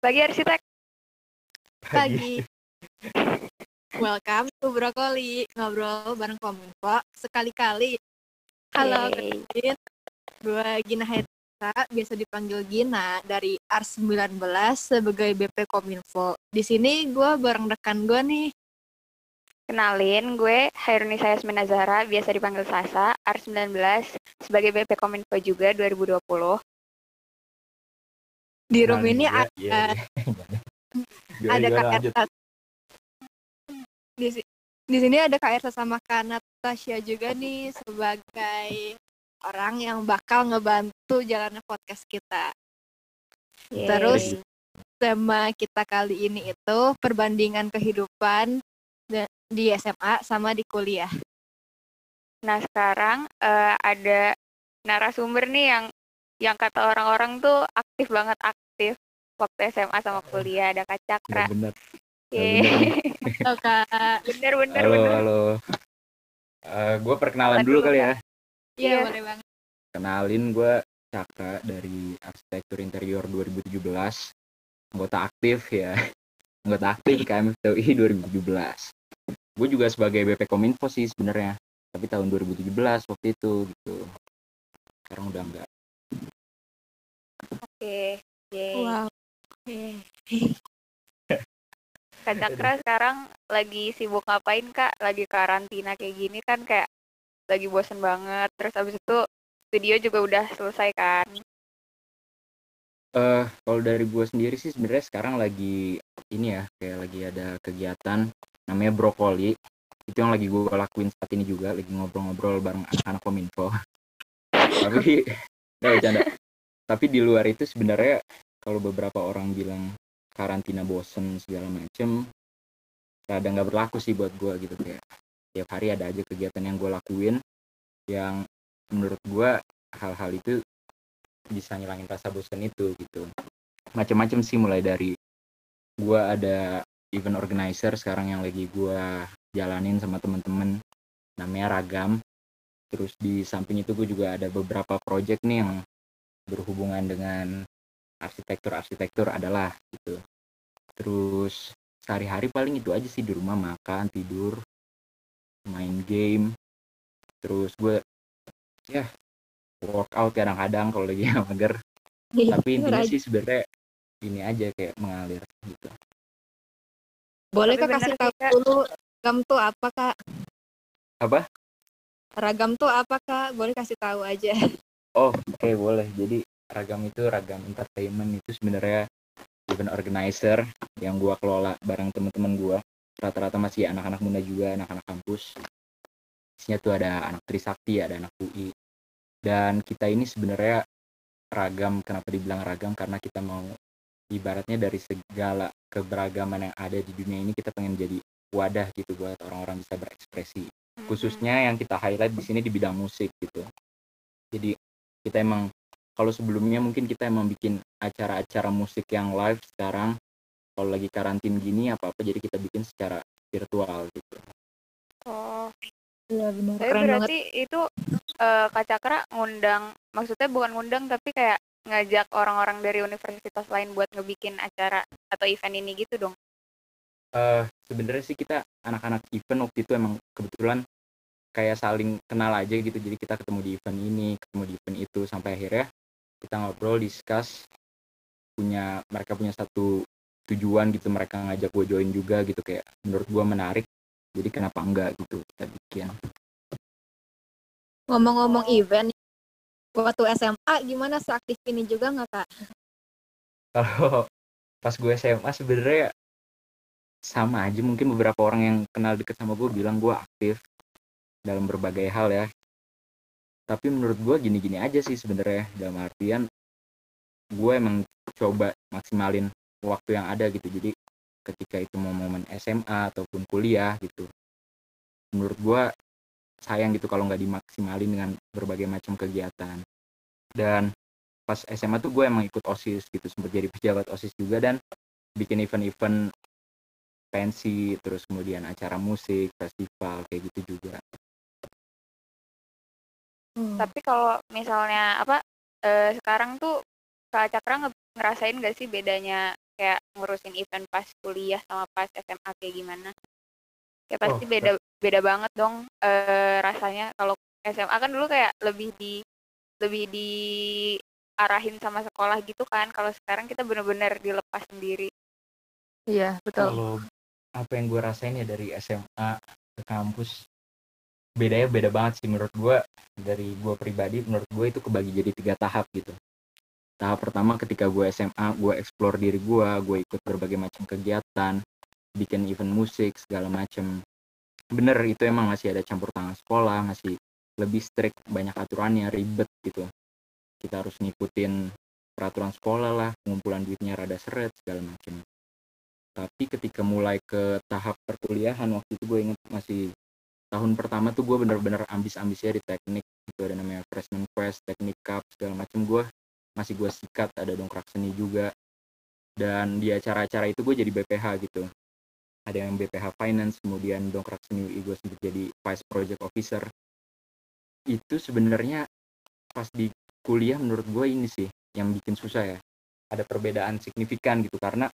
Pagi arsitek. Pagi. Welcome to Brokoli, ngobrol bareng Kominfo sekali-kali. Halo, kenalin. Gue Gina Hetsa, biasa dipanggil Gina dari ARS 19 sebagai BP Kominfo. Di sini gue bareng rekan gue nih. Kenalin, gue Hairunisa Yasmin Azhara, biasa dipanggil Sasa, R19, sebagai BP Kominfo juga 2020. Di room Kenalin ini ada, Iya, iya. Ada gimana, Kak lanjut. Ersa. Di, si- di sini ada Kak Ersa sama Kak Natasha juga nih sebagai orang yang bakal ngebantu jalannya podcast kita. Yeay. Terus tema kita kali ini itu perbandingan kehidupan di SMA sama di kuliah. Nah, sekarang eh, ada narasumber nih yang yang kata orang-orang tuh aktif banget aktif waktu SMA sama kuliah. Ada Kak Cakra. Bener. Yeay. Halo Kak. Bener, bener, Halo, bener. halo. gue perkenalan Kenalan dulu dulu, kali ya. Iya Iya. boleh banget. Kenalin gue Caka dari Arsitektur Interior 2017. Anggota aktif ya. Anggota aktif KMFTUI 2017. Gue juga sebagai BP Kominfo sih sebenarnya. Tapi tahun 2017 waktu itu gitu. Sekarang udah enggak. Oke. Yeay. Wow. Kak Cakra sekarang lagi sibuk ngapain, Kak? Lagi karantina kayak gini kan kayak lagi bosen banget. Terus abis itu video juga udah selesai kan? eh kalau dari gue sendiri sih sebenarnya sekarang lagi ini ya kayak lagi ada kegiatan namanya brokoli itu yang lagi gue lakuin saat ini juga lagi ngobrol-ngobrol bareng anak-anak kominfo tapi nggak bercanda tapi di luar itu sebenarnya kalau beberapa orang bilang karantina bosen segala macem rada nggak berlaku sih buat gue gitu. Kayak tiap hari ada aja kegiatan yang gue lakuin yang menurut gue hal-hal itu bisa ngilangin rasa bosan itu gitu. Macam-macam sih mulai dari gua ada event organizer sekarang yang lagi gua jalanin sama temen-temen namanya ragam. Terus di samping itu gue juga ada beberapa project nih yang berhubungan dengan arsitektur-arsitektur adalah gitu terus sehari-hari paling itu aja sih di rumah makan tidur main game terus gue ya workout kadang-kadang kalau lagi mager tapi intinya Rajin. sih sebenarnya ini aja kayak mengalir gitu Boleh Tapi Kak kasih tahu dulu ragam tuh apa Kak? apa Ragam tuh apa Kak? Boleh kasih tahu aja. oh oke boleh. Jadi ragam itu ragam entertainment itu sebenarnya event organizer yang gua kelola bareng teman-teman gua. Rata-rata masih anak-anak muda juga anak-anak kampus. Isinya tuh ada anak Trisakti ada anak UI dan kita ini sebenarnya ragam kenapa dibilang ragam? Karena kita mau ibaratnya dari segala keberagaman yang ada di dunia ini kita pengen jadi wadah gitu buat orang-orang bisa berekspresi. Khususnya yang kita highlight di sini di bidang musik gitu. Kita emang kalau sebelumnya mungkin kita emang bikin acara-acara musik yang live sekarang kalau lagi karantin gini apa apa jadi kita bikin secara virtual gitu. Oh, Iya benar. tapi Keren banget. berarti itu eh, Kak Cakra ngundang, maksudnya bukan ngundang tapi kayak ngajak orang-orang dari universitas lain buat ngebikin acara atau event ini gitu dong. Eh sebenarnya sih kita anak-anak event waktu itu emang kebetulan kayak saling kenal aja gitu. Jadi kita ketemu di event ini ketemu di event itu sampai akhirnya kita ngobrol discuss punya mereka punya satu tujuan gitu mereka ngajak gue join juga gitu. Kayak menurut gue menarik jadi kenapa enggak gitu kita bikin. Ngomong-ngomong event, waktu SMA gimana seaktif ini juga nggak Kak? kalau pas gue SMA sebenarnya sama aja. Mungkin beberapa orang yang kenal deket sama gue bilang gue aktif dalam berbagai hal ya. Tapi menurut gue gini-gini aja sih sebenarnya dalam artian gue emang coba maksimalin waktu yang ada gitu. Jadi ketika itu mau momen SMA ataupun kuliah gitu menurut gue sayang gitu kalau nggak dimaksimalin dengan berbagai macam kegiatan. Dan pas SMA tuh gue emang ikut OSIS gitu sempat jadi pejabat OSIS juga dan bikin event-event pensi terus kemudian acara musik festival kayak gitu juga Tapi kalau misalnya apa eh, sekarang tuh Kak Cakra nge- ngerasain gak sih bedanya kayak ngurusin event pas kuliah sama pas SMA kayak gimana? Ya pasti Oh, beda beda banget dong eh, rasanya kalau SMA kan dulu kayak lebih di lebih diarahin sama sekolah gitu kan kalau sekarang kita bener-bener dilepas sendiri. Iya, betul. kalau apa yang gue rasain ya dari SMA ke kampus bedanya beda banget sih menurut gue dari gue pribadi menurut gue itu kebagi jadi tiga tahap gitu. Tahap pertama ketika gue SMA gue explore diri gue gue ikut berbagai macam kegiatan bikin event musik segala macam bener itu emang masih ada campur tangan sekolah masih lebih strict banyak aturannya ribet gitu. Kita harus ngikutin peraturan sekolah lah pengumpulan duitnya rada seret segala macam tapi ketika mulai ke tahap perkuliahan waktu itu gue inget masih tahun pertama tuh gue bener-bener ambis-ambisnya di teknik. Itu ada namanya freshman quest teknik cup segala macam gue masih gue sikat ada dongkrak seni juga. Dan di acara-acara itu gue jadi BPH gitu. Ada yang BPH finance kemudian dongkrak seni UI gue sempat jadi vice project officer. Itu sebenarnya pas di kuliah menurut gue ini sih yang bikin susah ya. Ada perbedaan signifikan gitu karena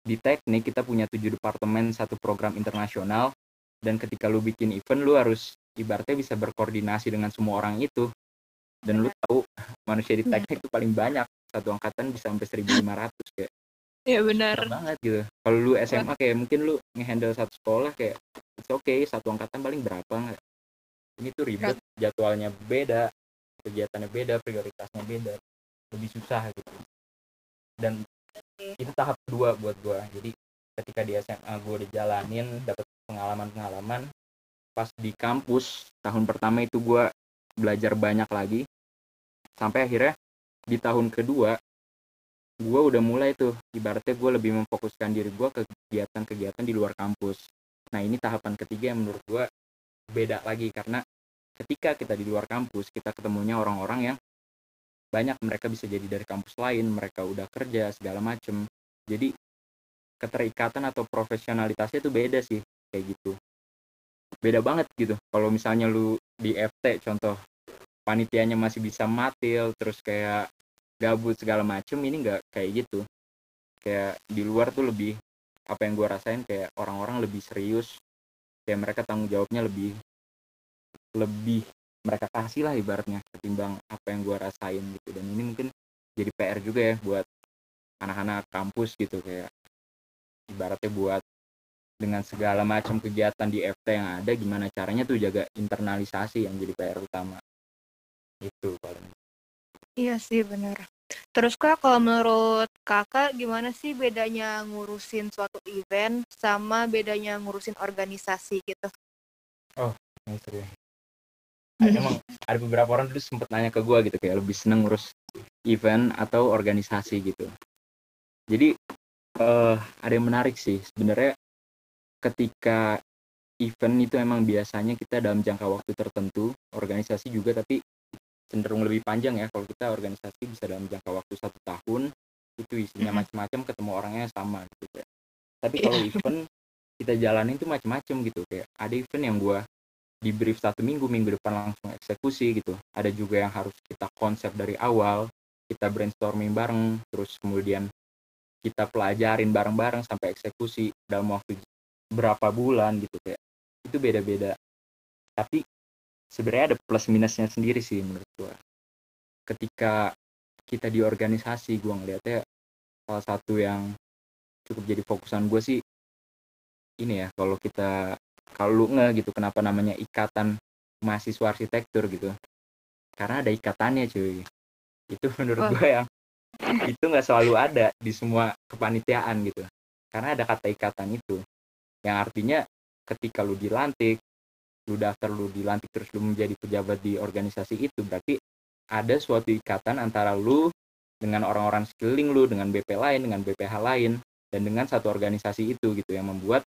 di teknik kita punya tujuh departemen satu program internasional dan ketika lu bikin event lu harus ibaratnya bisa berkoordinasi dengan semua orang itu. Dan lu tahu manusia di teknik itu paling banyak. Satu angkatan bisa sampai 1500 kayak. Iya, benar. banget gitu. Kalau lu SMA kayak mungkin lu ngehandle satu sekolah kayak it's okay satu angkatan paling berapa nggak? Ini tuh ribet jadwalnya beda kegiatannya beda prioritasnya beda lebih susah gitu. Dan itu tahap kedua buat gua. Jadi ketika di SMA gue udah jalanin dapet pengalaman-pengalaman pas di kampus. Tahun pertama itu gua belajar banyak lagi. Sampai akhirnya di tahun kedua gue udah mulai tuh ibaratnya gue lebih memfokuskan diri gue ke kegiatan-kegiatan di luar kampus. Nah ini tahapan ketiga yang menurut gue beda lagi karena ketika kita di luar kampus kita ketemunya orang-orang yang banyak mereka bisa jadi dari kampus lain mereka udah kerja segala macem. Jadi keterikatan atau profesionalitasnya itu beda sih kayak gitu. Beda banget gitu. Kalau misalnya lu di FT contoh panitianya masih bisa matil terus kayak gabut segala macem ini nggak kayak gitu. Kayak di luar tuh lebih apa yang gue rasain kayak orang-orang lebih serius kayak mereka tanggung jawabnya lebih lebih mereka kasih lah ibaratnya ketimbang apa yang gue rasain gitu. Dan ini mungkin jadi PR juga ya buat anak-anak kampus gitu kayak ibaratnya buat dengan segala macam kegiatan di FT yang ada gimana caranya tuh jaga internalisasi yang jadi PR utama itu paling Iya sih, benar. Terus kak, kalau menurut kakak gimana sih bedanya ngurusin suatu event sama bedanya ngurusin organisasi gitu? Ini seru ya. Ada- emang ada beberapa orang dulu sempet nanya ke gue gitu kayak lebih seneng ngurus event atau organisasi gitu jadi eh ada yang menarik sih sebenarnya ketika event itu emang biasanya kita dalam jangka waktu tertentu organisasi juga tapi cenderung lebih panjang ya. Kalau kita organisasi bisa dalam jangka waktu satu tahun itu isinya macam-macam ketemu orangnya sama gitu ya tapi kalau event kita jalanin tuh macam-macam gitu kayak ada event yang gua di brief satu minggu minggu depan langsung eksekusi gitu. Ada juga yang harus kita konsep dari awal kita brainstorming bareng terus kemudian kita pelajarin bareng-bareng sampai eksekusi. Dalam waktu berapa bulan gitu kayak itu beda-beda. Tapi sebenarnya ada plus minusnya sendiri sih menurut gua. Ketika kita di organisasi gua ngeliatnya salah satu yang cukup jadi fokusan gue sih ini ya kalau kita kalau lu nge gitu kenapa namanya ikatan mahasiswa arsitektur gitu. Karena ada ikatannya cuy. Itu menurut Wah. gue yang itu nggak selalu ada di semua kepanitiaan gitu. Karena ada kata ikatan itu yang artinya ketika lu dilantik lu daftar lu dilantik terus lu menjadi pejabat di organisasi itu berarti ada suatu ikatan antara lu dengan orang-orang sekeliling lu dengan BP lain dengan BPH lain dan dengan satu organisasi itu gitu yang membuat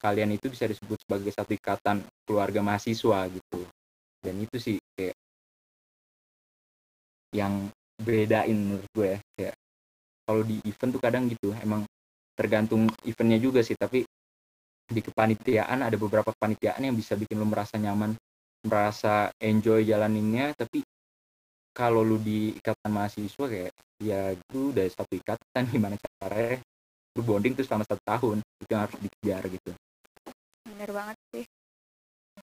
kalian itu bisa disebut sebagai satu ikatan keluarga mahasiswa gitu. Dan itu sih kayak yang bedain menurut gue ya kayak kalau di event tuh kadang gitu emang tergantung eventnya juga sih tapi di kepanitiaan ada beberapa kepanitiaan yang bisa bikin lu merasa nyaman merasa enjoy jalaninnya tapi kalau lu di ikatan mahasiswa kayak ya itu udah satu ikatan gimana caranya lu bonding tuh selama satu tahun itu yang harus dikejar gitu. Bener banget sih.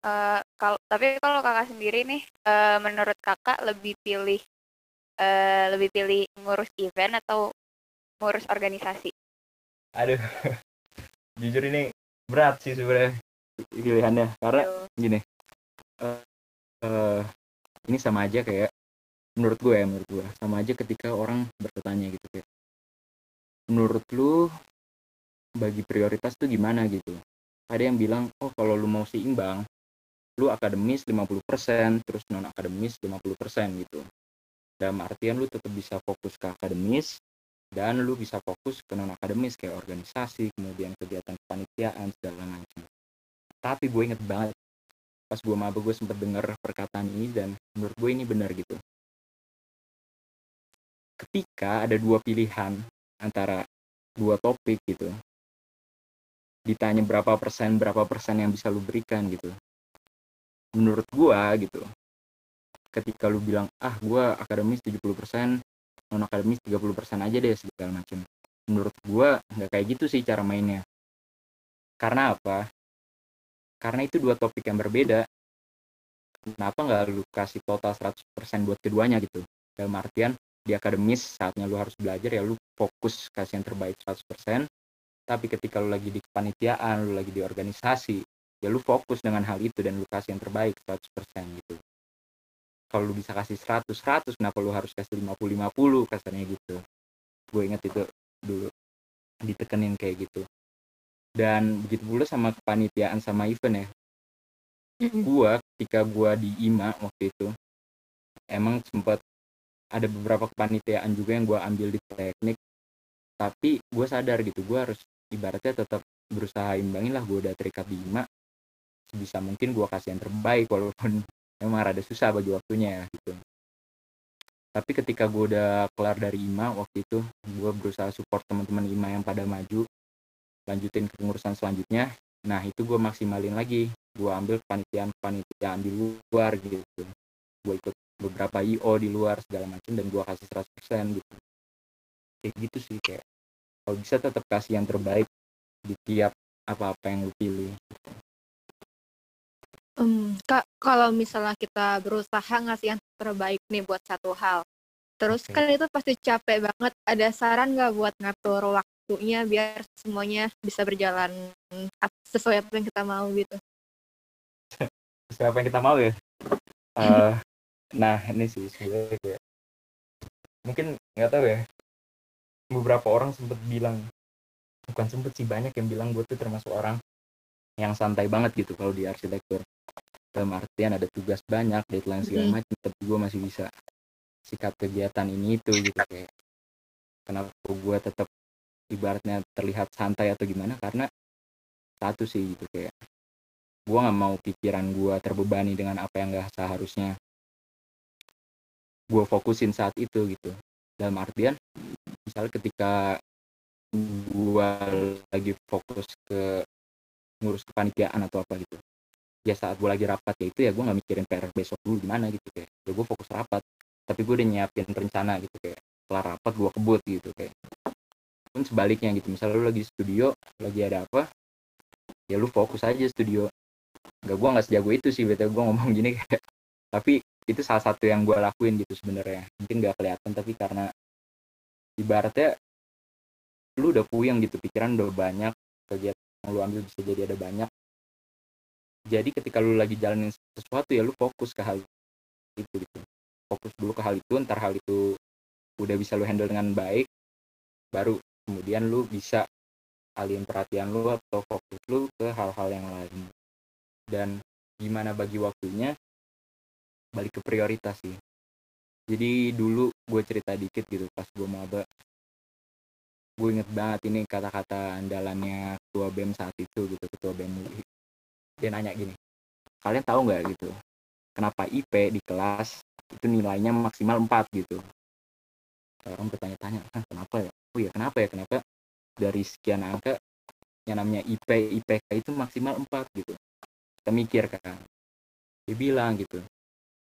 Eh kalau tapi kalau kakak sendiri nih eh menurut kakak lebih pilih eh lebih pilih ngurus event atau ngurus organisasi? Aduh. Jujur ini berat sih sebenarnya pilihannya karena Tuh. gini eh eh, ini sama aja kayak menurut gue ya menurut gue sama aja ketika orang bertanya gitu kayak menurut lu bagi prioritas tuh gimana? gitu. Ada yang bilang oh kalau lu mau seimbang lu akademis 50% terus non akademis 50% gitu. Dalam artian lu tetap bisa fokus ke akademis dan lu bisa fokus ke non akademis kayak organisasi kemudian kegiatan kepanitiaan segala macam. Tapi gue inget banget pas gue maba gue sempet denger perkataan ini dan menurut gue ini benar gitu. Ketika ada dua pilihan antara dua topik gitu ditanya berapa persen berapa persen yang bisa lu berikan gitu. Menurut gua gitu ketika lu bilang ah gua akademis 70% non akademis 30% aja deh segala macam menurut gua nggak kayak gitu sih cara mainnya. Karena apa? Karena itu dua topik yang berbeda. Kenapa nggak lu kasih total 100% buat keduanya gitu? Dalam artian di akademis saatnya lu harus belajar ya lu fokus kasih yang terbaik 100% tapi ketika lu lagi di kepanitiaan lu lagi di organisasi ya lu fokus dengan hal itu dan lu kasih yang terbaik 100% gitu kalau lu bisa kasih 100 100 kenapa lu harus kasih 50 50 kasarnya gitu. Gue inget itu dulu. Ditekenin kayak gitu. Dan begitu pula sama kepanitiaan sama event ya. Gua ketika gua di IMA waktu itu emang sempat ada beberapa kepanitiaan juga yang gua ambil di teknik. Tapi gue sadar gitu gue harus ibaratnya tetap berusaha imbangin lah gue udah terikat di IMA sebisa mungkin gue kasih yang terbaik walaupun emang rada susah bagi waktunya ya gitu. Tapi ketika gue udah kelar dari IMA waktu itu gue berusaha support teman-teman IMA yang pada maju lanjutin ke pengurusan selanjutnya. Nah itu gue maksimalin lagi. Gue ambil panitiaan panitiaan di luar gitu. Gue ikut beberapa IO di luar segala macam dan gue kasih 100% gitu. Kayak gitu sih kayak. Kalau bisa tetap kasih yang terbaik di tiap apa-apa yang lu pilih Hmm, Kak, kalau misalnya kita berusaha ngasih yang terbaik nih buat satu hal, terus Oke. kan itu pasti capek banget. Ada saran nggak buat ngatur waktunya biar semuanya bisa berjalan sesuai apa yang kita mau gitu? siapa yang kita mau ya Eh, nah ini sih sebenarnya kayak mungkin nggak tahu ya beberapa orang sempet bilang bukan sempet sih banyak yang bilang gue tuh termasuk orang yang santai banget gitu kalau di arsitektur dalam artian ada tugas banyak deadline segala macam tapi gue masih bisa sikat kegiatan ini itu gitu kayak kenapa gue tetap ibaratnya terlihat santai atau gimana karena satu sih gitu kayak gue nggak mau pikiran gue terbebani dengan apa yang gak seharusnya gue fokusin saat itu gitu. Dalam artian misalnya ketika gue lagi fokus ke ngurus kepanitiaan atau apa gitu ya saat gue lagi rapat ya itu ya gue nggak mikirin PR besok dulu gimana gitu kayak ya gue fokus rapat tapi gue udah nyiapin rencana gitu kayak setelah rapat gue kebut gitu kayak. Pun sebaliknya gitu misalnya lu lagi di studio lagi ada apa ya lu fokus aja studio. Nggak gue nggak sejago itu sih betul gue ngomong gini kayak. Tapi itu salah satu yang gue lakuin gitu sebenarnya mungkin nggak kelihatan tapi karena ibaratnya lu udah puyeng gitu pikiran udah banyak kegiatan yang lu ambil bisa jadi ada banyak jadi ketika lu lagi jalanin sesuatu ya lu fokus ke hal itu gitu. Fokus dulu ke hal itu ntar hal itu udah bisa lu handle dengan baik baru kemudian lu bisa alihin perhatian lu atau fokus lu ke hal-hal yang lain. Dan gimana bagi waktunya? Balik ke prioritas sih. Jadi dulu gue cerita dikit gitu pas gue maba. Gue inget banget ini kata-kata andalannya ketua BEM saat itu gitu ketua BEM dia nanya gini kalian tahu nggak gitu kenapa IP di kelas itu nilainya maksimal 4 gitu? Orang bertanya-tanya "Hah, kenapa ya? Oh ya kenapa ya kenapa? Dari sekian angka yang namanya IP IPK itu maksimal 4 gitu. Kita mikir kan. Dia bilang gitu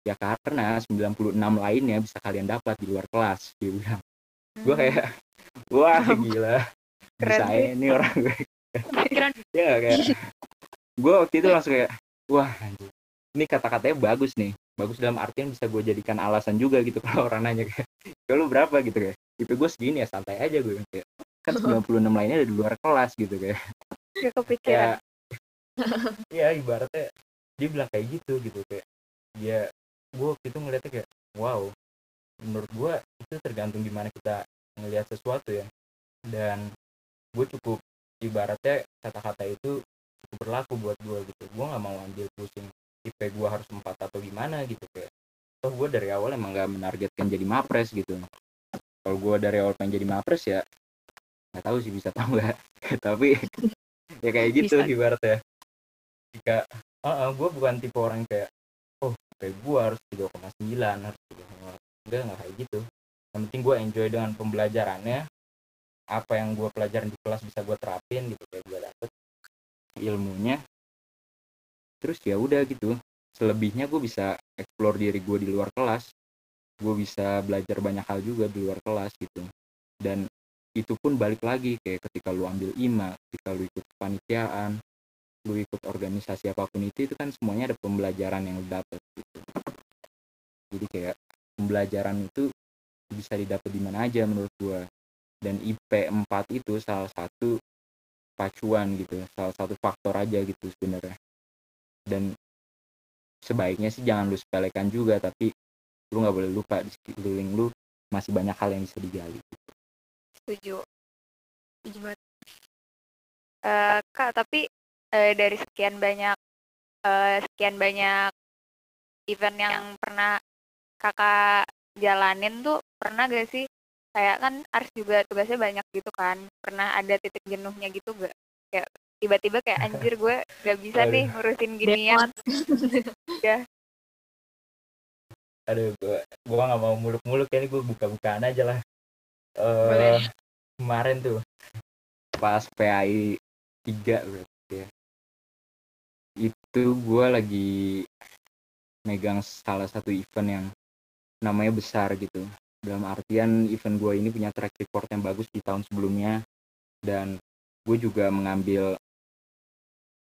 ya karena 96 lainnya bisa kalian dapat di luar kelas dia bilang. Gue kayak wah gila. Keren bisa sih. ini orang gue. Pikiran ya kayak gue waktu itu langsung kayak wah ini kata-katanya bagus nih. Bagus dalam artian bisa gue jadikan alasan juga gitu kalau orang nanya kayak "Ya lu berapa? gitu kayak. IP gue segini ya santai aja gue kayak. Kan 96 lainnya ada di luar kelas gitu kayak. Gak kepikiran. kayak ya ibaratnya dia bilang kayak gitu gitu kayak. Ya gue waktu itu ngeliatnya kayak wow menurut gue itu tergantung gimana kita ngelihat sesuatu ya. Dan gue cukup ibaratnya kata-kata itu berlaku buat gue gitu. Gue nggak mau ambil pusing IP gue harus empat atau gimana gitu kayak toh gue dari awal emang nggak menargetkan jadi mapres gitu. Kalau gue dari awal pengen jadi mapres ya nggak tahu sih bisa tahu nggak. Tapi ya kayak gitu Bisa. ibaratnya. Jika uh, gue bukan tipe orang kayak oh kayak gue harus 3,9 harus 3,8 enggak nggak kayak gitu. Yang penting gue enjoy dengan pembelajarannya. Apa yang gue pelajarin di kelas bisa gue terapin gitu kayak gue ilmunya terus ya udah gitu. Selebihnya gue bisa explore diri gue di luar kelas. Gue bisa belajar banyak hal juga di luar kelas gitu. Dan itu pun balik lagi kayak ketika lu ambil IMA ketika lu ikut kepanitiaan lu ikut organisasi apa pun itu itu kan semuanya ada pembelajaran yang lu dapet gitu. Jadi kayak pembelajaran itu bisa didapat di mana aja menurut gua. Dan IP 4 itu salah satu pacuan gitu salah satu faktor aja gitu sebenarnya dan sebaiknya sih jangan lu sepelekan juga tapi lu nggak boleh lupa di sekeliling lu masih banyak hal yang bisa digali Setuju. Setuju banget. Eh, Kak, tapi eh, dari sekian banyak eh, sekian banyak event yang pernah kakak jalanin tuh pernah gak sih kayak kan Ars juga tugasnya banyak gitu kan. Pernah ada titik jenuhnya gitu gak kayak tiba-tiba kayak anjir gue gak bisa Aduh. nih ngurusin ginian. Demot. aduh gua gua nggak mau muluk-muluk ya ini gua buka-bukaan aja lah. Eh Boleh. kemarin tuh pas PAI 3 berarti ya. Itu gua lagi megang salah satu event yang namanya besar gitu dalam artian event gua ini punya track record yang bagus di tahun sebelumnya. Dan gue juga mengambil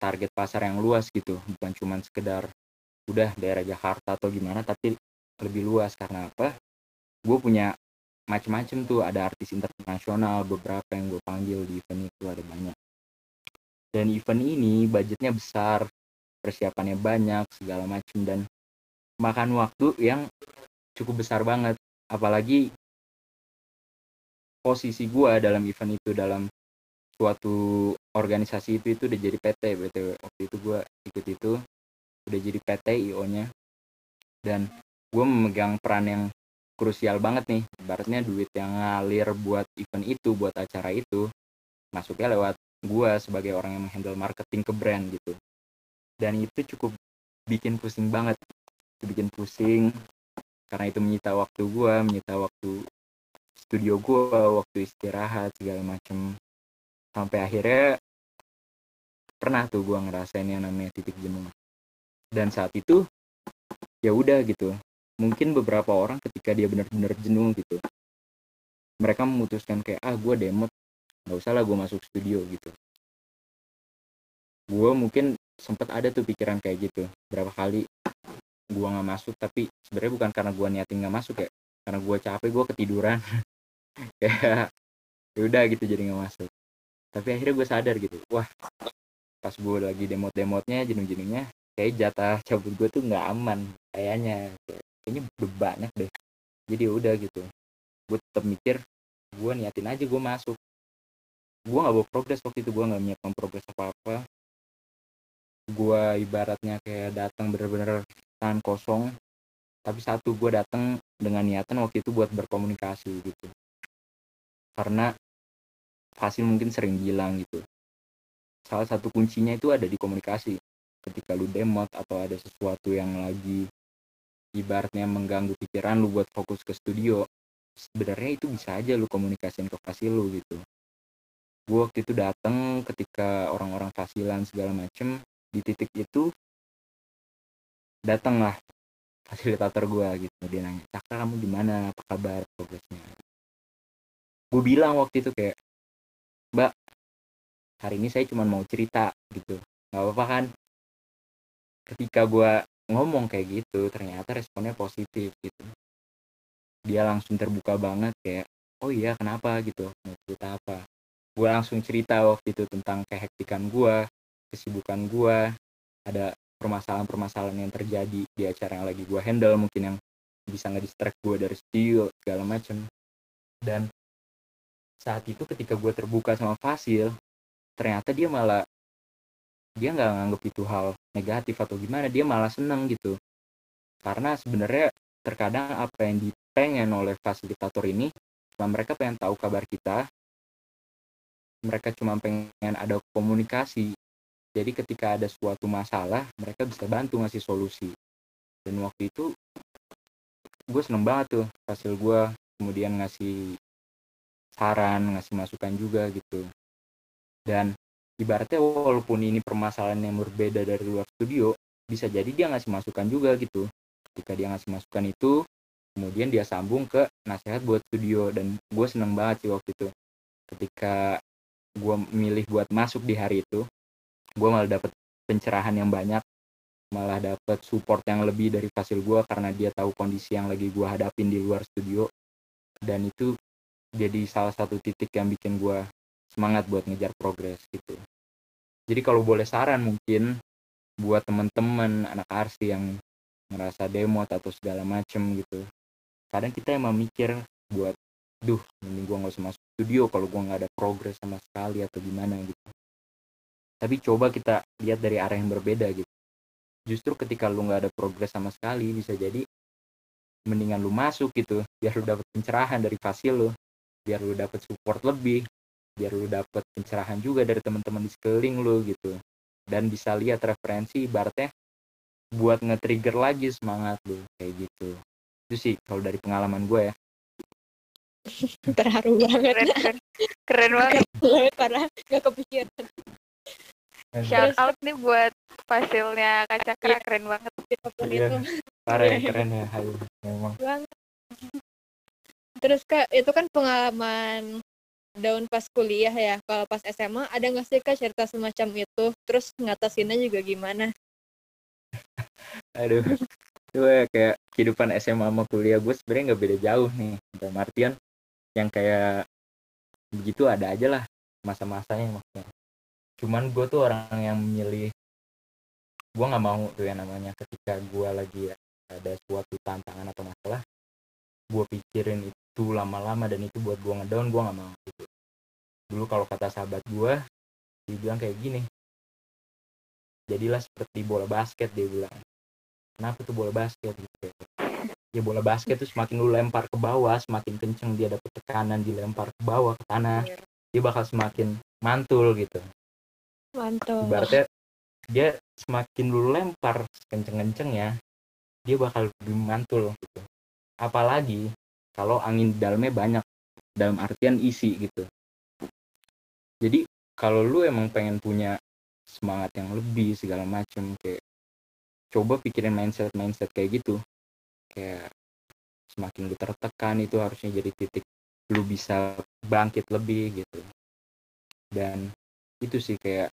target pasar yang luas gitu. Bukan cuman sekedar udah daerah Jakarta atau gimana tapi lebih luas. Karena apa? Gue punya macem-macem tuh. Ada artis internasional beberapa yang gue panggil di event itu ada banyak. Dan event ini budgetnya besar persiapannya banyak segala macem. Dan makan waktu yang cukup besar banget apalagi posisi gue dalam event itu dalam suatu organisasi itu itu udah jadi PT btw waktu itu gue ikut itu udah jadi PT IO nya dan gue memegang peran yang krusial banget nih. Ibaratnya duit yang ngalir buat event itu buat acara itu masuknya lewat gue sebagai orang yang menghandle marketing ke brand gitu. Dan itu cukup bikin pusing banget. Bikin pusing karena itu menyita waktu gue menyita waktu studio gue waktu istirahat segala macem. Sampai akhirnya pernah tuh gue ngerasain yang namanya titik jenuh. Dan saat itu ya udah gitu. Mungkin beberapa orang ketika dia benar-benar jenuh gitu mereka memutuskan kayak ah gue demot. Nggak usah lah gue masuk studio gitu. Gue mungkin sempet ada tuh pikiran kayak gitu berapa kali gue nggak masuk tapi sebenarnya bukan karena gue niatin nggak masuk ya karena gue capek gue ketiduran. Kayak ya udah gitu jadi nggak masuk. Tapi akhirnya gue sadar gitu wah pas gue lagi demot-demotnya jenuh-jenuhnya kayak jatah cabut gue tuh nggak aman kayaknya. Kayaknya udah banyak deh. Jadi ya udah gitu gue tetap mikir gue niatin aja gue masuk. Gue nggak bawa progres waktu itu gue nggak nyiapin progres apa apa gue ibaratnya kayak datang bener-bener tangan kosong. Tapi satu gue datang dengan niatan waktu itu buat berkomunikasi gitu. Karena Fasil mungkin sering bilang gitu. Salah satu kuncinya itu ada di komunikasi. Ketika lu demot atau ada sesuatu yang lagi ibaratnya mengganggu pikiran lu buat fokus ke studio sebenarnya itu bisa aja lu komunikasiin ke Fasil lu gitu. Gue waktu itu datang ketika orang-orang fasilan segala macem di titik itu datanglah fasilitator gue gitu. Dia nanya Cakra kamu gimana apa kabar? Progresnya gue bilang waktu itu kayak mbak hari ini saya cuma mau cerita gitu. Nggak apa-apa kan? Ketika gue ngomong kayak gitu ternyata responnya positif gitu. Dia langsung terbuka banget kayak oh iya kenapa? gitu. Mau cerita apa? Gue langsung cerita waktu itu tentang kehektikan gue kesibukan gue ada permasalahan-permasalahan yang terjadi di acara yang lagi gue handle mungkin yang bisa ngedistract gue dari studio segala macem. Dan saat itu ketika gue terbuka sama Fasil ternyata dia malah dia nggak nganggap itu hal negatif atau gimana dia malah seneng gitu. Karena sebenarnya terkadang apa yang dipengen oleh fasilitator ini cuma mereka pengen tahu kabar kita. Mereka cuma pengen ada komunikasi jadi ketika ada suatu masalah mereka bisa bantu ngasih solusi. Dan waktu itu gue seneng banget tuh hasil gue kemudian ngasih saran ngasih masukan juga gitu. Dan ibaratnya walaupun ini permasalahan yang berbeda dari luar studio bisa jadi dia ngasih masukan juga gitu. Ketika dia ngasih masukan itu kemudian dia sambung ke nasihat buat studio. Dan gue seneng banget sih waktu itu. Ketika gue milih buat masuk di hari itu gue malah dapet pencerahan yang banyak. Malah dapet support yang lebih dari fasil gue karena dia tahu kondisi yang lagi gue hadapin di luar studio. Dan itu jadi salah satu titik yang bikin gue semangat buat ngejar progres gitu. Jadi kalau boleh saran mungkin buat teman-teman anak arsi yang ngerasa demo atau segala macem gitu. Kadang kita emang mikir buat duh mending gue nggak usah masuk studio kalau gue nggak ada progres sama sekali atau gimana gitu tapi coba kita lihat dari arah yang berbeda gitu. Justru ketika lu nggak ada progres sama sekali bisa jadi mendingan lu masuk gitu biar lu dapet pencerahan dari fasil lu biar lu dapet support lebih biar lu dapet pencerahan juga dari teman-teman di sekeliling lu gitu. Dan bisa lihat referensi ibaratnya buat nge-trigger lagi semangat lu kayak gitu. Itu sih kalau dari pengalaman gue ya. Terharu banget. Keren keren. Keren banget. Banget parah gak kepikiran shout out nih buat fasilnya kacakra keren banget. Iya. ya keren ya Hayu memang. Banget. Terus kak itu kan pengalaman daun pas kuliah ya. Kalau pas SMA ada nggak sih kak cerita semacam itu? Terus ngatasinnya juga gimana? Aduh. Itu ya kayak kehidupan SMA sama kuliah gue sebenarnya nggak beda jauh nih. Dalam artian yang kayak begitu ada aja lah masa-masanya maksudnya cuman gue tuh orang yang memilih gue nggak mau tuh yang namanya ketika gue lagi ada suatu tantangan atau masalah gue pikirin itu lama-lama dan itu buat gue ngedown gue nggak mau gitu. Dulu kalau kata sahabat gue dia bilang kayak gini. Jadilah seperti bola basket dia bilang. Kenapa tuh bola basket? Gitu ya bola basket tuh semakin lu lempar ke bawah semakin kenceng dia dapet tekanan dilempar ke bawah ke tanah Iya. dia bakal semakin mantul gitu mantap. Ibaratnya dia semakin lu lempar kenceng-kenceng ya dia bakal lebih mantul gitu. Apalagi kalau angin di dalamnya banyak dalam artian isi gitu. Jadi kalau lu emang pengen punya semangat yang lebih segala macem kayak coba pikirin mindset mindset kayak gitu kayak semakin lu tertekan itu harusnya jadi titik lu bisa bangkit lebih gitu. Dan itu sih kayak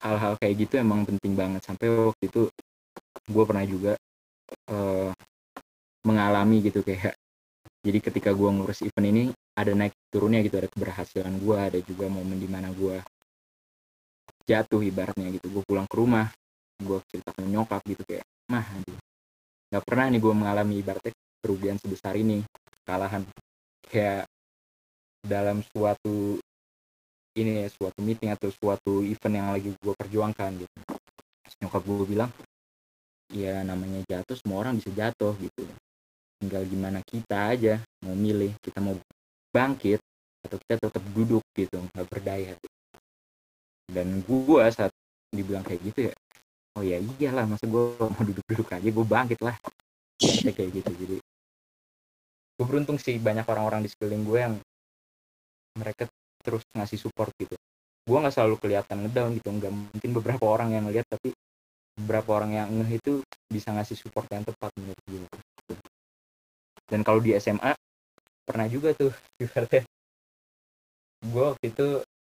hal-hal kayak gitu emang penting banget. Sampai waktu itu gue pernah juga eh, mengalami gitu kayak jadi ketika gue ngurus event ini ada naik turunnya gitu ada keberhasilan gue ada juga momen di mana gue jatuh ibaratnya gitu. Gue pulang ke rumah gue cerita ke nyokap gitu kayak mah aduh nggak pernah nih gue mengalami ibaratnya kerugian sebesar ini kalahan kayak dalam suatu ini ya suatu meeting atau suatu event yang lagi gue perjuangkan gitu. Terus nyokap gue bilang ya namanya jatuh semua orang bisa jatuh gitu. Tinggal gimana kita aja mau milih kita mau bangkit atau kita tetap duduk gitu nggak berdaya. Dan gue saat dibilang kayak gitu ya oh ya iyalah masa gue mau duduk-duduk aja gue bangkit lah. Kayak kayak gitu jadi. Gue beruntung sih banyak orang-orang di sekeliling gue yang mereka terus ngasih support gitu. Gue nggak selalu kelihatan ngedown gitu nggak mungkin beberapa orang yang ngeliat tapi beberapa orang yang ngeh itu bisa ngasih support yang tepat menurut gue dan kalau di SMA pernah juga tuh gue waktu itu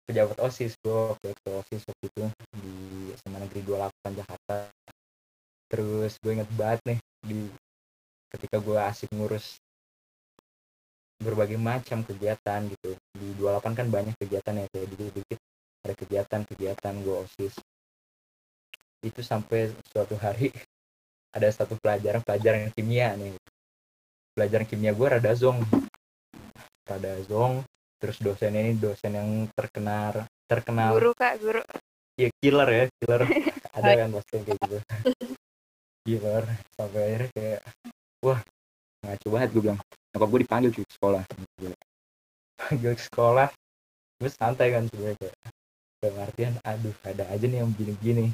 pejabat osis gue waktu itu osis waktu itu di SMA Negeri 28 Jakarta. Terus gue inget banget nih di ketika gue asik ngurus berbagai macam kegiatan gitu. Di 28 kan banyak kegiatan ya kayak dikit-dikit. Ada kegiatan-kegiatan gue osis itu sampai suatu hari ada satu pelajaran pelajaran kimia nih. Pelajaran kimia gue rada zong. Rada zong. Terus dosennya ini dosen yang terkenal terkenal. Guru kak guru. Ya killer ya killer. Ada yang pasti kayak gitu. Killer. Sampai akhirnya kayak wah ngaco banget gue bilang nyokap gue dipanggil cuy sekolah. Panggil sekolah. Gue santai kan sebenarnya kayak dalam artian aduh ada aja nih yang begini-begini.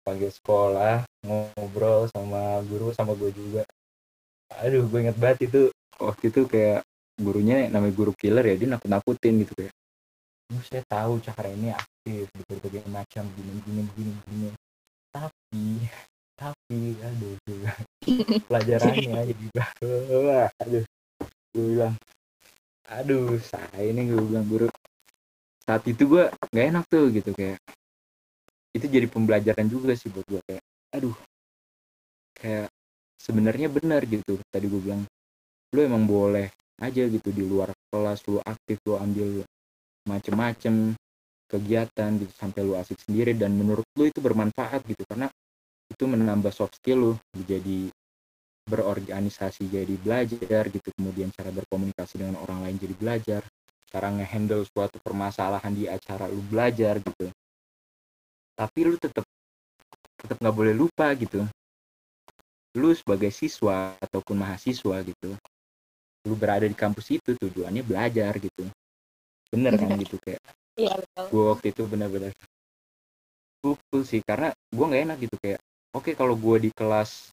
Panggil sekolah ngobrol sama guru sama gue juga. Aduh gue inget banget itu. Waktu itu kayak gurunya namanya guru killer ya dia nakut nakutin gitu kayak. "Bu, saya tahu cara ini aktif di berbagai macam gini gini gini gini tapi tapi aduh gue pelajarannya jadi wah aduh gue bilang aduh saya ini gue bilang guru saat itu gue nggak enak tuh gitu kayak. Itu jadi pembelajaran juga sih buat gue kayak aduh kayak sebenarnya benar gitu. Tadi gue bilang lu emang boleh aja gitu di luar kelas lu aktif lu ambil macem-macem kegiatan gitu sampai lu asik sendiri. Dan menurut lu itu bermanfaat gitu karena itu menambah soft skill lu jadi berorganisasi jadi belajar gitu kemudian cara berkomunikasi dengan orang lain jadi belajar cara ngehandle suatu permasalahan di acara lu belajar gitu. Tapi lu tetap tetap nggak boleh lupa gitu. Lu sebagai siswa ataupun mahasiswa gitu lu berada di kampus itu tujuannya belajar gitu. Bener kan gitu kayak iya gue waktu itu bener-bener pukul sih karena gue nggak enak gitu kayak oke kalau gue di kelas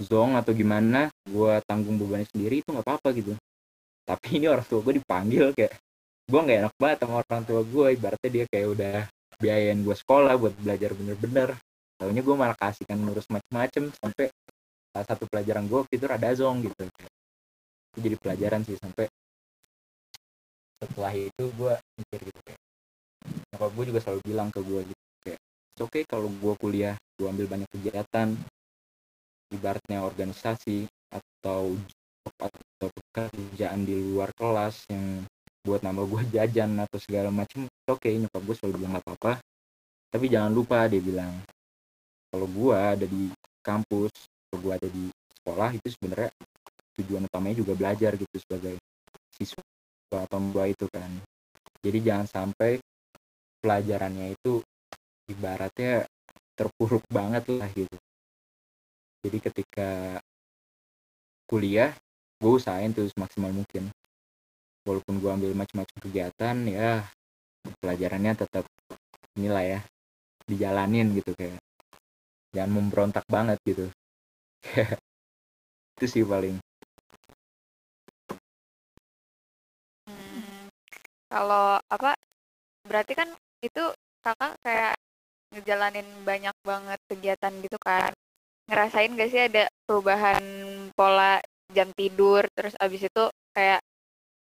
zong atau gimana gue tanggung bebannya sendiri itu nggak apa-apa gitu. Tapi ini orang tua gue dipanggil kayak gue nggak enak banget sama orang tua gue ibaratnya dia kayak udah biayain gue sekolah buat belajar bener-bener. Tahunya gue malah kasihkan ngurus macem-macem sampai salah satu pelajaran gue itu rada zong gitu. Itu jadi pelajaran sih sampai setelah itu gue mikir gitu kayak nyokap gue juga selalu bilang ke gue gitu kayak oke okay kalau gue kuliah gue ambil banyak kegiatan ibaratnya organisasi atau atau pekerjaan di luar kelas yang buat nambah gue jajan atau segala macam oke okay, nyokap gue selalu bilang gak apa-apa. Tapi jangan lupa dia bilang kalau gue ada di kampus kalau gue ada di sekolah itu sebenarnya tujuan utamanya juga belajar gitu sebagai siswa atau gue itu kan. Jadi jangan sampai pelajarannya itu ibaratnya terpuruk banget lah gitu jadi ketika kuliah gue usahain tuh semaksimal mungkin. Walaupun gue ambil macam-macam kegiatan ya pelajarannya tetap inilah ya dijalanin gitu kayak jangan memberontak banget gitu. Itu sih paling. Hmm, kalau apa berarti kan itu kakak kayak ngejalanin banyak banget kegiatan gitu kan ngerasain gak sih ada perubahan pola jam tidur? Terus abis itu kayak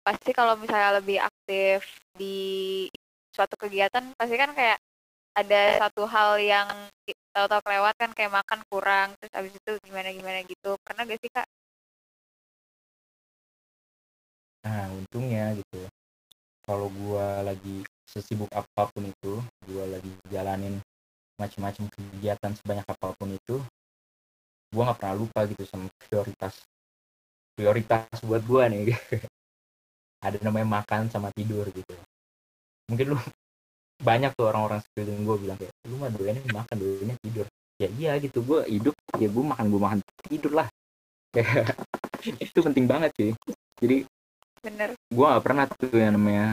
pasti kalau misalnya lebih aktif di suatu kegiatan pasti kan kayak ada satu hal yang tahu-tahu kelewat kan kayak makan kurang terus abis itu gimana gimana gitu. Pernah gak sih kak? Nah untungnya gitu. Kalau gua lagi sesibuk apa pun itu gua lagi jalanin macam-macam kegiatan sebanyak apa pun itu gua nggak pernah lupa gitu sama prioritas prioritas buat gua nih. Ada namanya makan sama tidur gitu. Mungkin lu banyak tuh orang-orang sekeliling gue bilang kayak lu mah doyannya makan doyannya tidur. Ya iya gitu gue hidup ya gue makan gue makan tidur lah. Itu penting banget sih. Jadi bener. gue gak pernah tuh yang namanya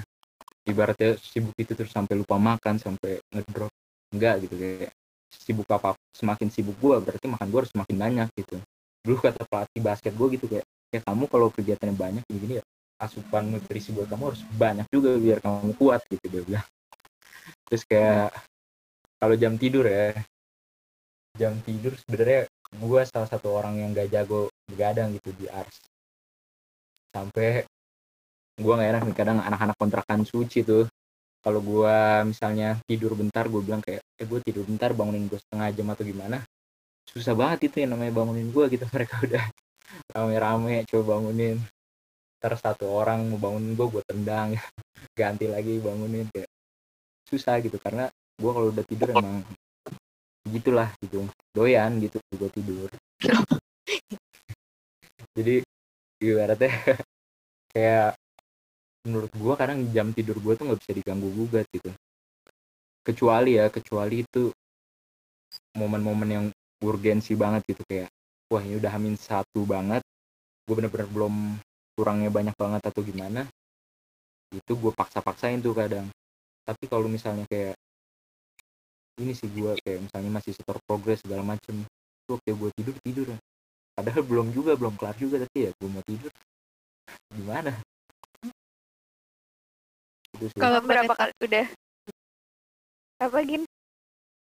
ibaratnya sibuk itu terus sampai lupa makan sampai ngedrop. Enggak gitu kayak sibuk apa semakin sibuk gue berarti makan gue harus semakin banyak gitu. Dulu kata pelatih basket gue gitu kayak ya kamu kalau kegiatannya banyak gini gini ya asupan nutrisi buat kamu harus banyak juga biar kamu kuat gitu dia bilang. Terus kayak kalau jam tidur ya jam tidur sebenarnya gue salah satu orang yang gak jago begadang gitu di ars. Sampai gue nggak enak nih kadang anak-anak kontrakan suci tuh kalau gua misalnya tidur bentar gue bilang kayak eh gue tidur bentar bangunin gue setengah jam atau gimana? Susah banget itu yang namanya bangunin gue gitu mereka udah rame-rame coba bangunin. Ntar satu orang mau bangunin gue gue tendang ganti lagi bangunin kayak susah gitu. Karena gue kalau udah tidur emang gitulah gitu. Doyan gitu gue tidur. Jadi ibaratnya kayak menurut gue kadang jam tidur gue tuh nggak bisa diganggu gugat gitu. Kecuali ya kecuali itu momen-momen yang urgensi banget gitu kayak wah ini udah hamin satu banget gue bener-bener belum kurangnya banyak banget atau gimana itu gue paksa-paksain tuh kadang. Tapi kalau misalnya kayak ini sih gue kayak misalnya masih setor progres segala macem tuh kayak gue tidur tidur padahal belum juga belum kelar juga tapi ya gue mau tidur. Gimana? itu. Kalau berapa kali udah? Apa gin?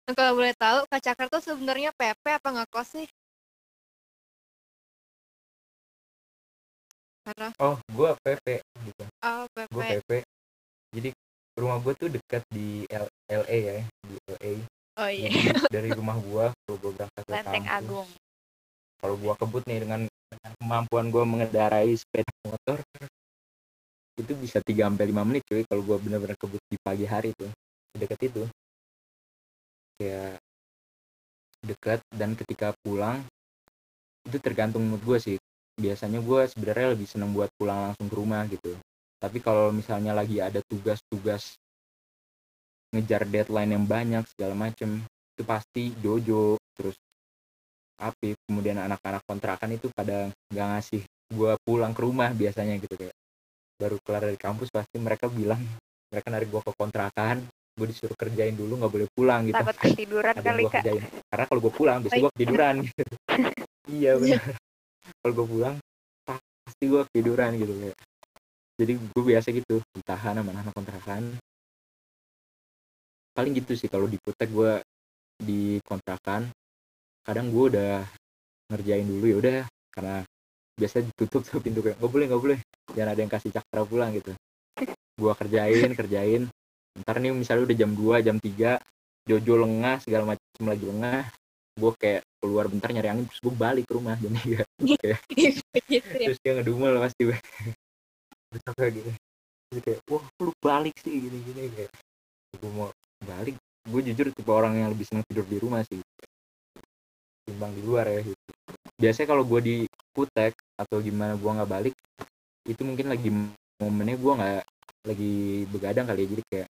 Kalau boleh tahu, Kak Cakra tuh sebenarnya PP apa ngekos sih? Karena oh gue PP gitu. Oh PP. gue PP jadi rumah gue tuh dekat di L LA ya di LA Oh iya. Jadi dari rumah gue kalau gue berangkat ke Lenteng kampus, Agung. Kalau gue kebut nih dengan dengan kemampuan gue mengendarai sepeda motor itu bisa 3 sampai lima menit cuy kalau gue bener-bener kebut di pagi hari tuh. Deket itu. Kayak dekat dan ketika pulang itu tergantung mood gue sih. Biasanya gue sebenarnya lebih seneng buat pulang langsung ke rumah gitu. Tapi kalau misalnya lagi ada tugas-tugas ngejar deadline yang banyak segala macem itu pasti Jojo terus Apip kemudian anak-anak kontrakan itu pada nggak ngasih gue pulang ke rumah biasanya gitu kayak baru kelar dari kampus pasti mereka bilang mereka narik gue ke kontrakan gue disuruh kerjain dulu nggak boleh pulang gitu. Takut ketiduran ada kali kak. kerjain. Karena kalau gue pulang biasanya gue ketiduran gitu. Iya benar kalau gue pulang pasti gue ketiduran gitu kayak. Jadi gue biasa gitu ditahan sama anak kontrakan. Paling gitu sih kalau di Putek gue di kontrakan kadang gue udah ngerjain dulu ya udah karena biasa ditutup tuh pintu kayak nggak boleh nggak boleh. Jangan ada yang kasih cakra pulang gitu. Gue kerjain kerjain. Ntar nih misalnya udah jam 2 jam 3 Jojo lengah segala macam lagi lengah gue kayak keluar bentar nyari angin terus gue balik ke rumah. Jam 3 gitu ya. terus dia ngedumel pasti gue Terus kayak gitu. Terus kayak wah lu balik sih gini gini kayak. Gue mau balik. Gue jujur tipe orang yang lebih senang tidur di rumah sih. Timbang di luar ya. gitu biasanya kalau gue di kutek atau gimana gue nggak balik itu mungkin lagi momennya gue nggak lagi begadang kali ya. Jadi kayak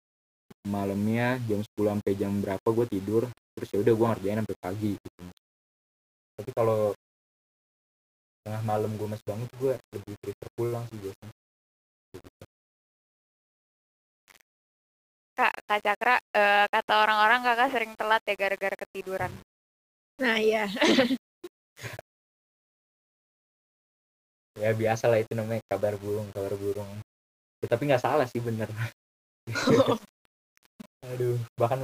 malamnya jam 10 sampai jam berapa gue tidur terus ya udah gue ngerjain sampai pagi gitu. Tapi kalau tengah malam gue masih bangun gue lebih prefer pulang sih biasanya. Kak kak Cakra eh, kata orang-orang kakak sering telat ya gara-gara ketiduran. Nah iya. ya biasa lah itu namanya kabar burung kabar burung. Ya, tapi nggak salah sih bener. Aduh bahkan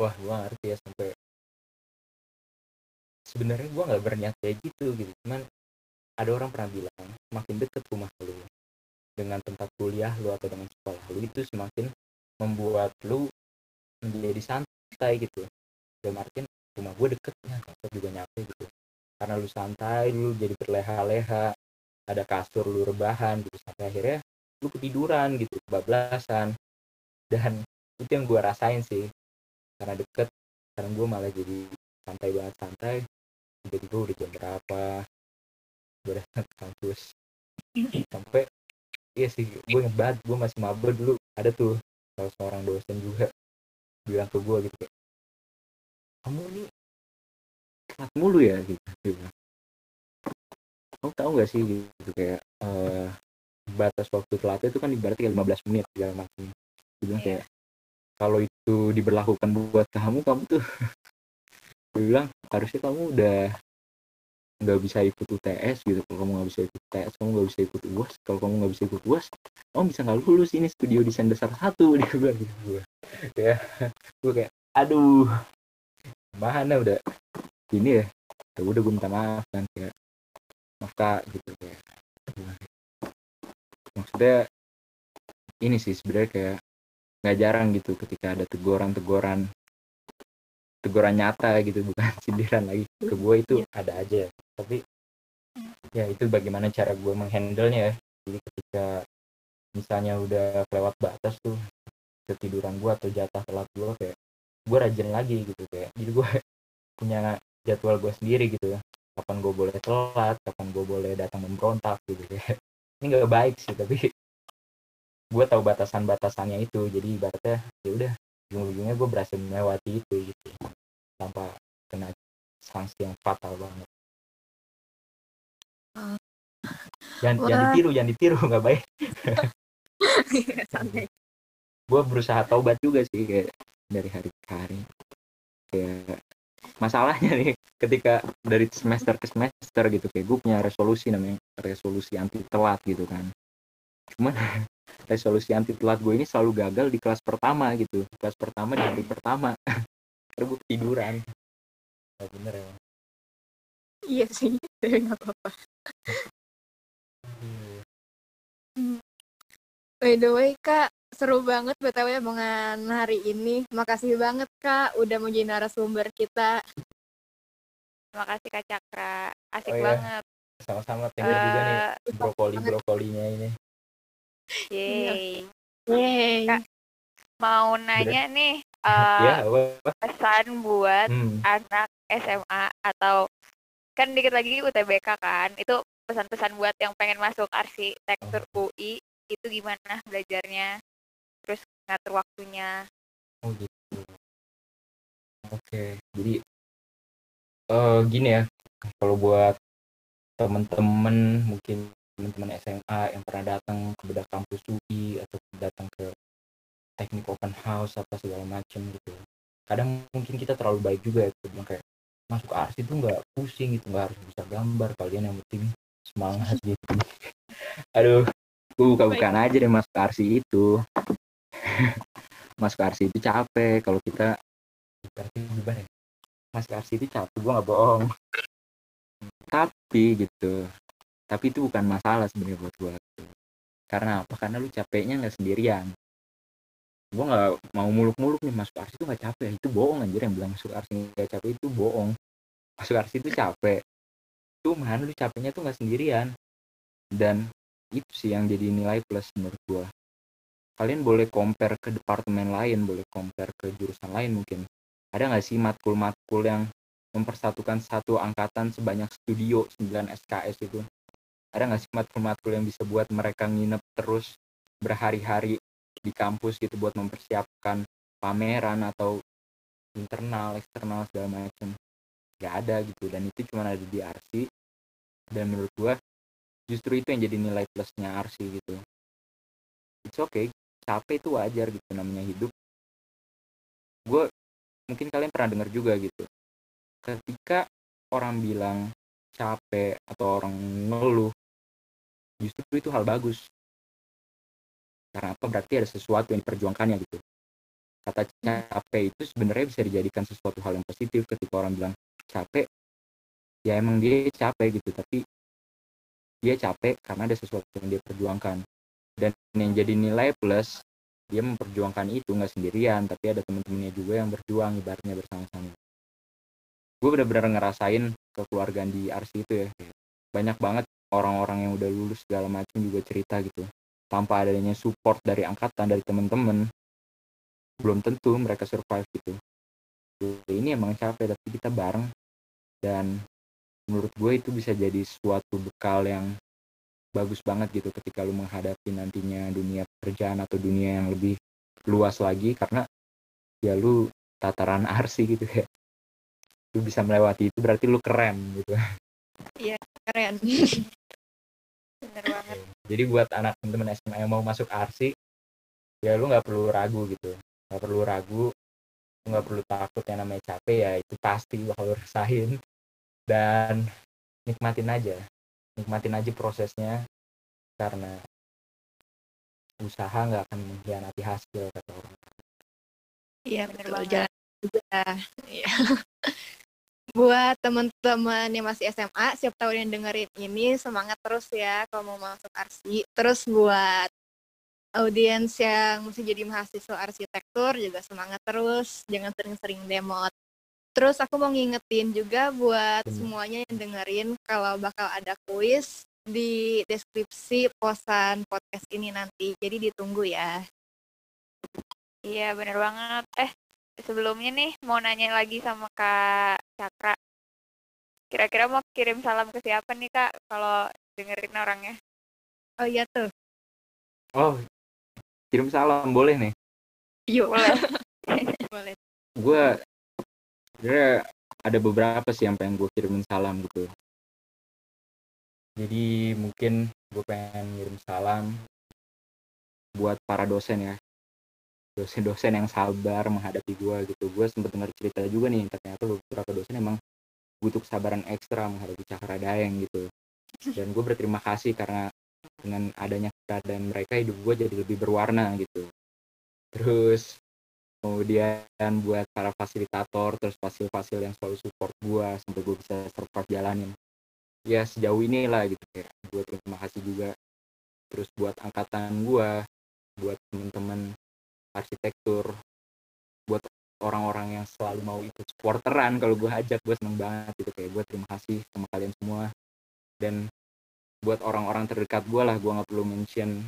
wah gua ngerti ya sampai sebenarnya gua nggak berniat kayak gitu gitu. Cuman ada orang pernah bilang semakin deket rumah lu dengan tempat kuliah lu atau dengan sekolah lu itu semakin membuat lu menjadi santai gitu. Dalam artian rumah gue deketnya kantor juga nyampe gitu karena lu santai lu jadi berleha-leha ada kasur lu rebahan gitu sampai akhirnya lu ketiduran gitu kebablasan. Dan itu yang gue rasain sih karena deket karena gue malah jadi santai banget santai. Tiba-tiba udah jam berapa gue datang ke kampus. Sampai iya sih gue inget banget gue masih maba dulu. Ada tuh salah seorang dosen juga bilang ke gue gitu kamu nih telat mulu ya gitu. Kamu tahu gak sih gitu kayak eh, batas waktu telatnya itu kan ibaratnya kayak 15 menit segala macam. Bilang Iya. kayak kalau itu diberlakukan buat kamu kamu tuh bilang harusnya kamu udah nggak bisa ikut UTS gitu. Kalau kamu nggak bisa ikut UTS kamu nggak bisa ikut UAS kalau kamu nggak bisa ikut UAS kamu bisa nggak lulus ini studio desain dasar satu. Dia bilang gitu. Gue ya gue kayak aduh mana udah ini ya. Ya udah gue minta maaf kan kayak maaf kak gitu kayak maksudnya ini sih sebenarnya kayak nggak jarang gitu ketika ada teguran-teguran teguran nyata gitu bukan sindiran lagi. Ke gue itu ada aja. Tapi ya itu bagaimana cara gue menghandle nya ya. Jadi ketika misalnya udah lewat batas tuh ketiduran gue atau jatah telat gue kayak gue rajin lagi gitu kayak. Jadi gue punya jadwal gue sendiri gitu ya. Kapan gue boleh telat kapan gue boleh datang memberontak gitu kayak ini nggak baik sih tapi gue tahu batasan-batasannya itu. Jadi ibaratnya ya udah ujung-ujungnya gue berhasil melewati itu gitu. Tanpa kena sanksi yang fatal banget. Jangan jangan Wah. ditiru jangan ditiru nggak baik. Santai. Gue berusaha taubat juga sih kayak dari hari ke hari. Kayak masalahnya nih ketika dari semester ke semester gitu kayak gue punya resolusi namanya resolusi anti telat gitu kan. Cuman resolusi anti telat gue ini selalu gagal di kelas pertama gitu. Kelas pertama di hari pertama. Terus gue tiduran Nggak bener ya. Iya sih tapi nggak apa-apa. By the way kak seru banget btw omongan hari ini makasih banget kak udah mau jadi narasumber kita Terima kasih Kak Cakra. Asik Oh iya. banget. sama-sama thank you juga nih Eh, brokoli brokolinya ini yeay. Yeay. Kak, Mau nanya nih eh, ya apa pesan buat hmm. anak SMA atau kan dikit lagi UTBK kan itu pesan-pesan buat yang pengen masuk arsitektur UI itu gimana belajarnya terus ngatur waktunya Oh gitu. Oke, jadi eh gini ya, kalau buat temen-temen mungkin teman-teman SMA yang pernah datang ke bedak kampus UI atau datang ke teknik open house apa segala macem gitu. Kadang mungkin kita terlalu baik juga ya, bilang kayak masuk arsi itu nggak pusing gitu, nggak harus bisa gambar kalian yang penting semangat gitu. Aduh, gue buka-bukaan aja deh masuk arsi itu. masuk arsi itu capek kalau kita berarti gimana ya? masuk arsi itu capek gue nggak bohong. Tapi gitu tapi itu bukan masalah sebenarnya buat gue karena apa? Karena lu capeknya nggak sendirian. Gue nggak mau muluk-muluk nih masuk arsi itu nggak capek. Itu bohong anjir yang bilang masuk arsi nggak capek itu bohong. Masuk arsi itu capek. Cuman lu capeknya tuh nggak sendirian. Dan itu sih yang jadi nilai plus menurut gue kalian boleh compare ke departemen lain boleh compare ke jurusan lain mungkin. Ada nggak sih matkul-matkul yang mempersatukan satu angkatan sebanyak studio 9 SKS itu? Ada nggak sih matkul-matkul yang bisa buat mereka nginep terus berhari-hari di kampus gitu buat mempersiapkan pameran atau internal eksternal segala macam nggak ada gitu dan itu cuma ada di RC dan menurut gua justru itu yang jadi nilai plusnya RC gitu. It's okay capek itu wajar gitu namanya hidup. Gue mungkin kalian pernah dengar juga gitu. Ketika orang bilang capek atau orang ngeluh justru itu hal bagus. Karena apa? Berarti ada sesuatu yang diperjuangkannya gitu. Kata capek itu sebenarnya bisa dijadikan sesuatu hal yang positif ketika orang bilang capek. Ya emang dia capek gitu tapi dia capek karena ada sesuatu yang dia perjuangkan dan yang jadi nilai plus dia memperjuangkan itu nggak sendirian tapi ada teman-temannya juga yang berjuang ibaratnya bersama-sama. Gue benar-benar ngerasain kekeluargaan di RC itu ya. Banyak banget orang-orang yang udah lulus segala macam juga cerita gitu. Tanpa adanya support dari angkatan dari teman-teman belum tentu mereka survive gitu. Ya, ini emang capek tapi kita bareng. Dan menurut gue itu bisa jadi suatu bekal yang bagus banget gitu ketika lu menghadapi nantinya dunia pekerjaan atau dunia yang lebih luas lagi karena ya lu tataran arsi gitu ya lu bisa melewati itu berarti lu keren gitu. Keren. Bener banget. Jadi buat anak teman-teman SMA yang mau masuk arsi ya lu nggak perlu ragu gitu. Nggak perlu ragu lu nggak perlu takut yang namanya capek ya itu pasti bakal lu rasain. Dan nikmatin aja nikmatin aja prosesnya karena usaha nggak akan mengkhianati hasil kata orang iya betul banget. jalan juga Iya. buat teman-teman yang masih SMA siap tahun yang dengerin ini semangat terus ya kalau mau masuk arsi terus buat audiens yang masih jadi mahasiswa arsitektur juga semangat terus, jangan sering-sering demot. Terus aku mau ngingetin juga buat Hmm. semuanya yang dengerin kalau bakal ada kuis di deskripsi posan podcast ini nanti. Jadi ditunggu ya. Iya bener banget. Eh sebelumnya nih mau nanya lagi sama Kak Cakra. Kira-kira mau kirim salam ke siapa nih Kak kalau dengerin orangnya? Oh iya tuh. Oh, kirim salam boleh nih. Yuk. Boleh. Boleh. Gue sebenarnya ada beberapa sih yang pengen gue kirimin salam gitu. Jadi mungkin gue pengen ngirim salam buat para dosen ya. Dosen-dosen yang sabar menghadapi gue gitu. Gue sempet dengar cerita juga nih, ternyata beberapa dosen emang butuh kesabaran ekstra menghadapi cakra dayang gitu. Dan gue berterima kasih karena dengan adanya keadaan mereka hidup gue jadi lebih berwarna gitu. Terus kemudian buat para fasilitator terus fasil-fasil yang selalu support gua sampai gue bisa survive jalanin. Ya sejauh ini lah gitu kayak gue terima kasih juga. Terus buat angkatan gua buat temen-temen arsitektur buat orang-orang yang selalu mau ikut supporteran kalau gue ajak gue seneng banget gitu. Kayak gue terima kasih sama kalian semua. Dan buat orang-orang terdekat gue lah gue nggak perlu mention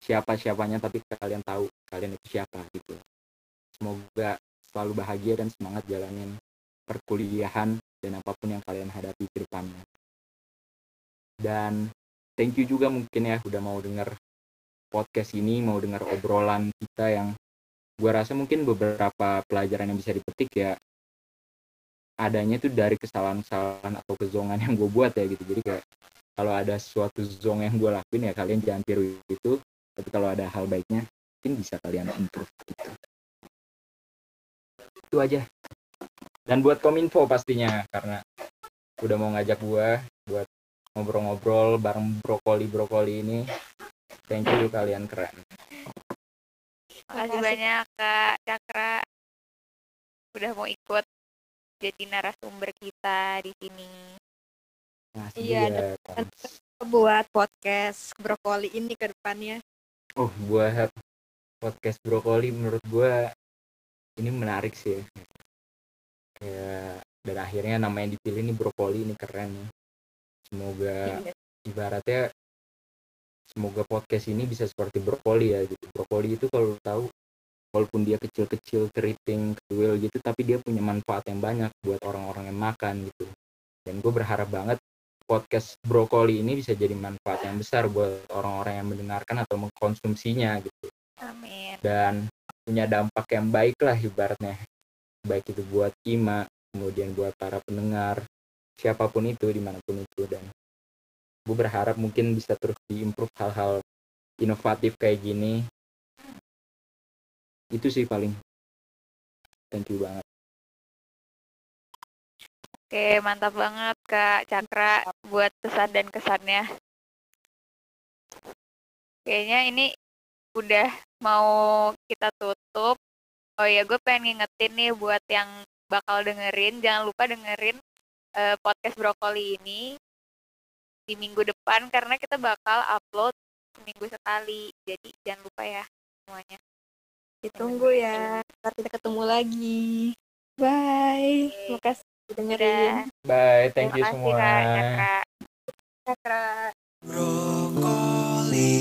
siapa siapanya tapi kalian tahu kalian itu siapa gitu semoga selalu bahagia dan semangat jalanin perkuliahan dan apa pun yang kalian hadapi ke depannya. Dan thank you juga mungkin ya udah mau denger podcast ini mau denger obrolan kita yang gua rasa mungkin beberapa pelajaran yang bisa dipetik ya. Adanya tuh dari kesalahan-kesalahan atau kezongan yang gue buat ya gitu. Jadi kayak kalau ada suatu zong yang gue lakuin ya kalian jangan tiru itu. Tapi kalau ada hal baiknya mungkin bisa kalian improve gitu itu aja dan buat kominfo pastinya karena udah mau ngajak gua buat ngobrol-ngobrol bareng brokoli brokoli ini thank you kalian keren Makasih banyak Kak Cakra udah mau ikut jadi narasumber kita di sini. Makasih Iya, juga, dan-. Buat podcast brokoli ini ke depannya. oh buat podcast brokoli menurut gua ini menarik sih ya. kayak dan akhirnya nama yang dipilih ini brokoli ini keren ya. semoga Iya. ibaratnya semoga podcast ini bisa seperti brokoli ya gitu brokoli itu kalau tahu walaupun dia kecil-kecil keriting kecil gitu tapi dia punya manfaat yang banyak buat orang-orang yang makan gitu dan gue berharap banget podcast brokoli ini bisa jadi manfaat yang besar buat orang-orang yang mendengarkan atau mengkonsumsinya gitu Amin. dan punya dampak yang baik lah ibaratnya. Baik itu buat Ima kemudian buat para pendengar siapa pun itu di mana pun itu dan gue berharap mungkin bisa terus diimprove hal-hal inovatif kayak gini. Itu sih paling. Thank you banget. Oke, mantap banget Kak Cakra buat pesan dan kesannya. Kayaknya ini udah mau kita tutup. Oh ya, gue pengen ngingetin nih buat yang bakal dengerin, jangan lupa dengerin eh, podcast brokoli ini di minggu depan karena kita bakal upload seminggu sekali. Jadi jangan lupa ya semuanya. Ditunggu ya. Ntar kita ketemu lagi. Bye. Oke. Terima kasih udah dengerin. Bye thank you Terima kasih semua Kak. Cakra. Brokoli